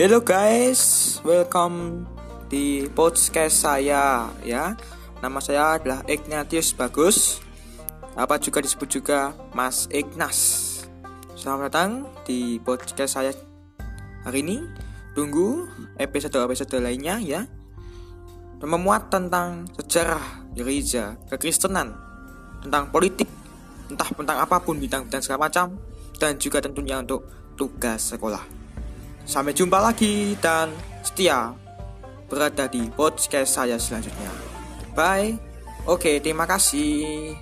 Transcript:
Hello guys, welcome di podcast saya ya. Nama saya adalah Ignatius Bagus. Apa juga disebut juga Mas Ignas. Selamat datang di podcast saya hari ini. Tunggu episode-episode lainnya ya. Memuat tentang sejarah gereja, kekristenan, tentang politik, entah tentang apa pun bidang-bidang segala macam dan juga tentunya untuk tugas sekolah. Sampai jumpa lagi dan setia berada di podcast saya selanjutnya. Bye. Oke, terima kasih.